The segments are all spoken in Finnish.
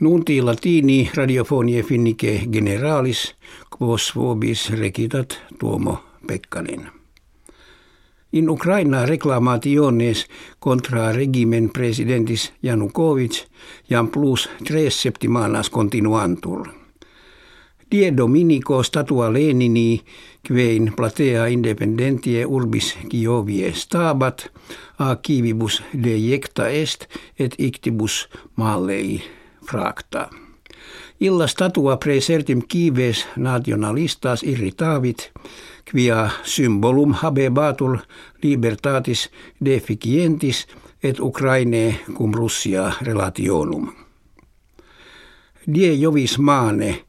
Nunti latini radiofonie finnike generalis, quos vobis recitat Tuomo Pekkanen. In Ukraina reclamationes contra regimen presidentis Janukovic jam plus tres septimanas continuantur. Die Dominico statua Lenini kvein platea independentie urbis Kiovie stabat a kivibus dejecta est et ictibus mallei fracta. Illa statua presertim kives nationalistas irritavit, quia symbolum habebatur libertatis deficientis et Ukraine cum Russia relationum. Die jovis maane,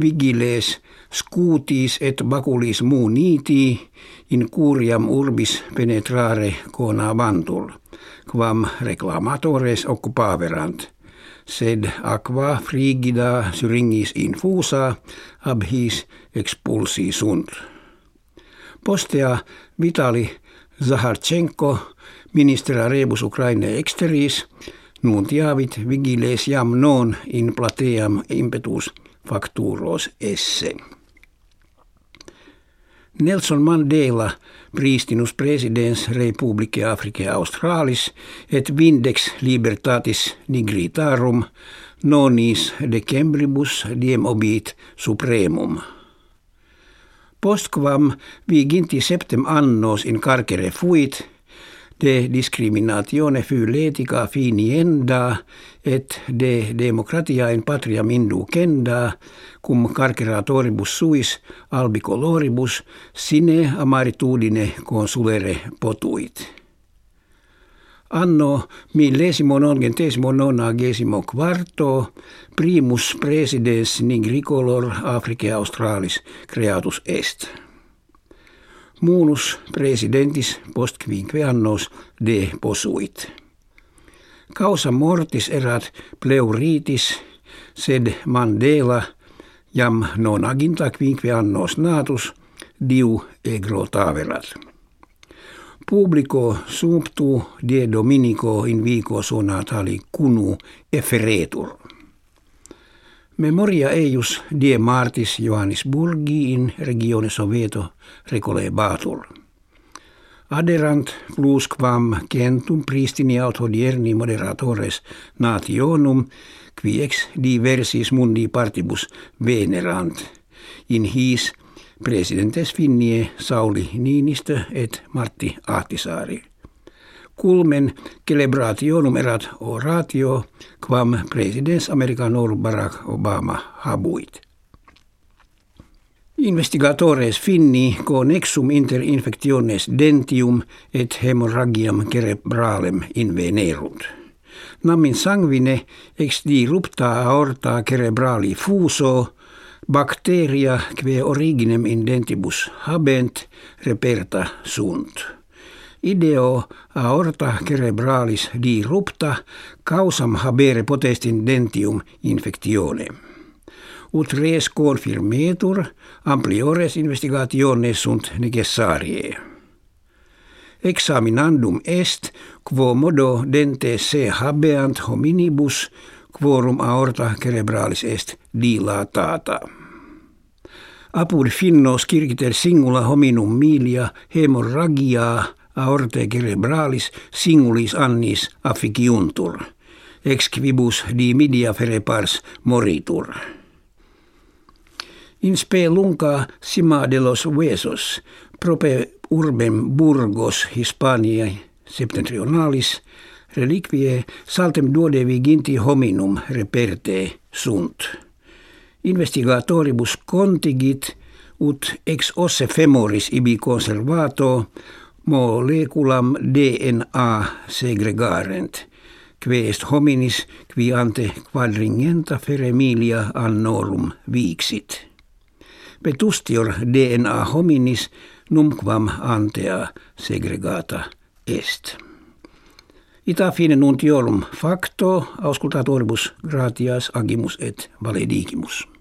vigiles scutis et baculis niti in curiam urbis penetrare conabantur, quam reclamatores occupaverant – sed aqua frigida syringis infusa ab his expulsi sunt. Postea Vitali Zaharchenko ministera rebus Ukraine exteris nuntiavit vigiles jam non in plateam impetus facturos esse. Nelson Mandela pristinus presidens Republicae Africae Australis et vindex libertatis nigritarum nonis decembribus diem obit supremum. Postquam viginti septem annos in carcere fuit, de discriminatione fyletica finienda et de democratia in patria kenda cum carceratoribus suis albicoloribus sine amaritudine consulere potuit. Anno millesimo nongentesimo nonagesimo quarto primus presidens nigricolor Africae Australis creatus est munus presidentis post quinque annos de posuit. Causa mortis erat pleuritis, sed Mandela jam non aginta quinque annos natus diu egro taverat. Publico sumptu de dominico in vico sonatali cunu efferetur. Memoria eius die martis Johannisburgi in regione Soveto batur. Aderant plus quam centum pristini aut hodierni moderatores nationum, qui ex diversis mundi partibus venerant, in his presidentes finnie Sauli Niinistö et Martti Ahtisaari culmen celebrationum erat oratio quam presidens americanor Barack Obama habuit. Investigatores finni connexum inter infectiones dentium et hemorragiam cerebralem invenerunt. Namin sanguine ex rupta aorta cerebrali fuso bacteria que originem in dentibus habent reperta sunt ideo aorta cerebralis rupta causam habere potestin dentium infectione. Ut res confirmetur ampliores investigationes sunt necessarie. Examinandum est quo modo dente se habeant hominibus quorum aorta cerebralis est dilatata. Apud finnos kirkiter singula hominum milia hemorragia aorte cerebralis singulis annis afficiuntur, ex quibus di media ferepars moritur. In spe lunca sima de los huesos, prope urbem Burgos Hispaniae septentrionalis, reliquie saltem duode viginti hominum reperte sunt. Investigatoribus contigit ut ex osse femoris ibi conservato moleculam DNA segregarent, quest hominis qui ante quadringenta feremilia annorum vixit. Petustior DNA hominis numquam antea segregata est. Ita fine nuntiorum facto auscultatoribus gratias agimus et valedigimus.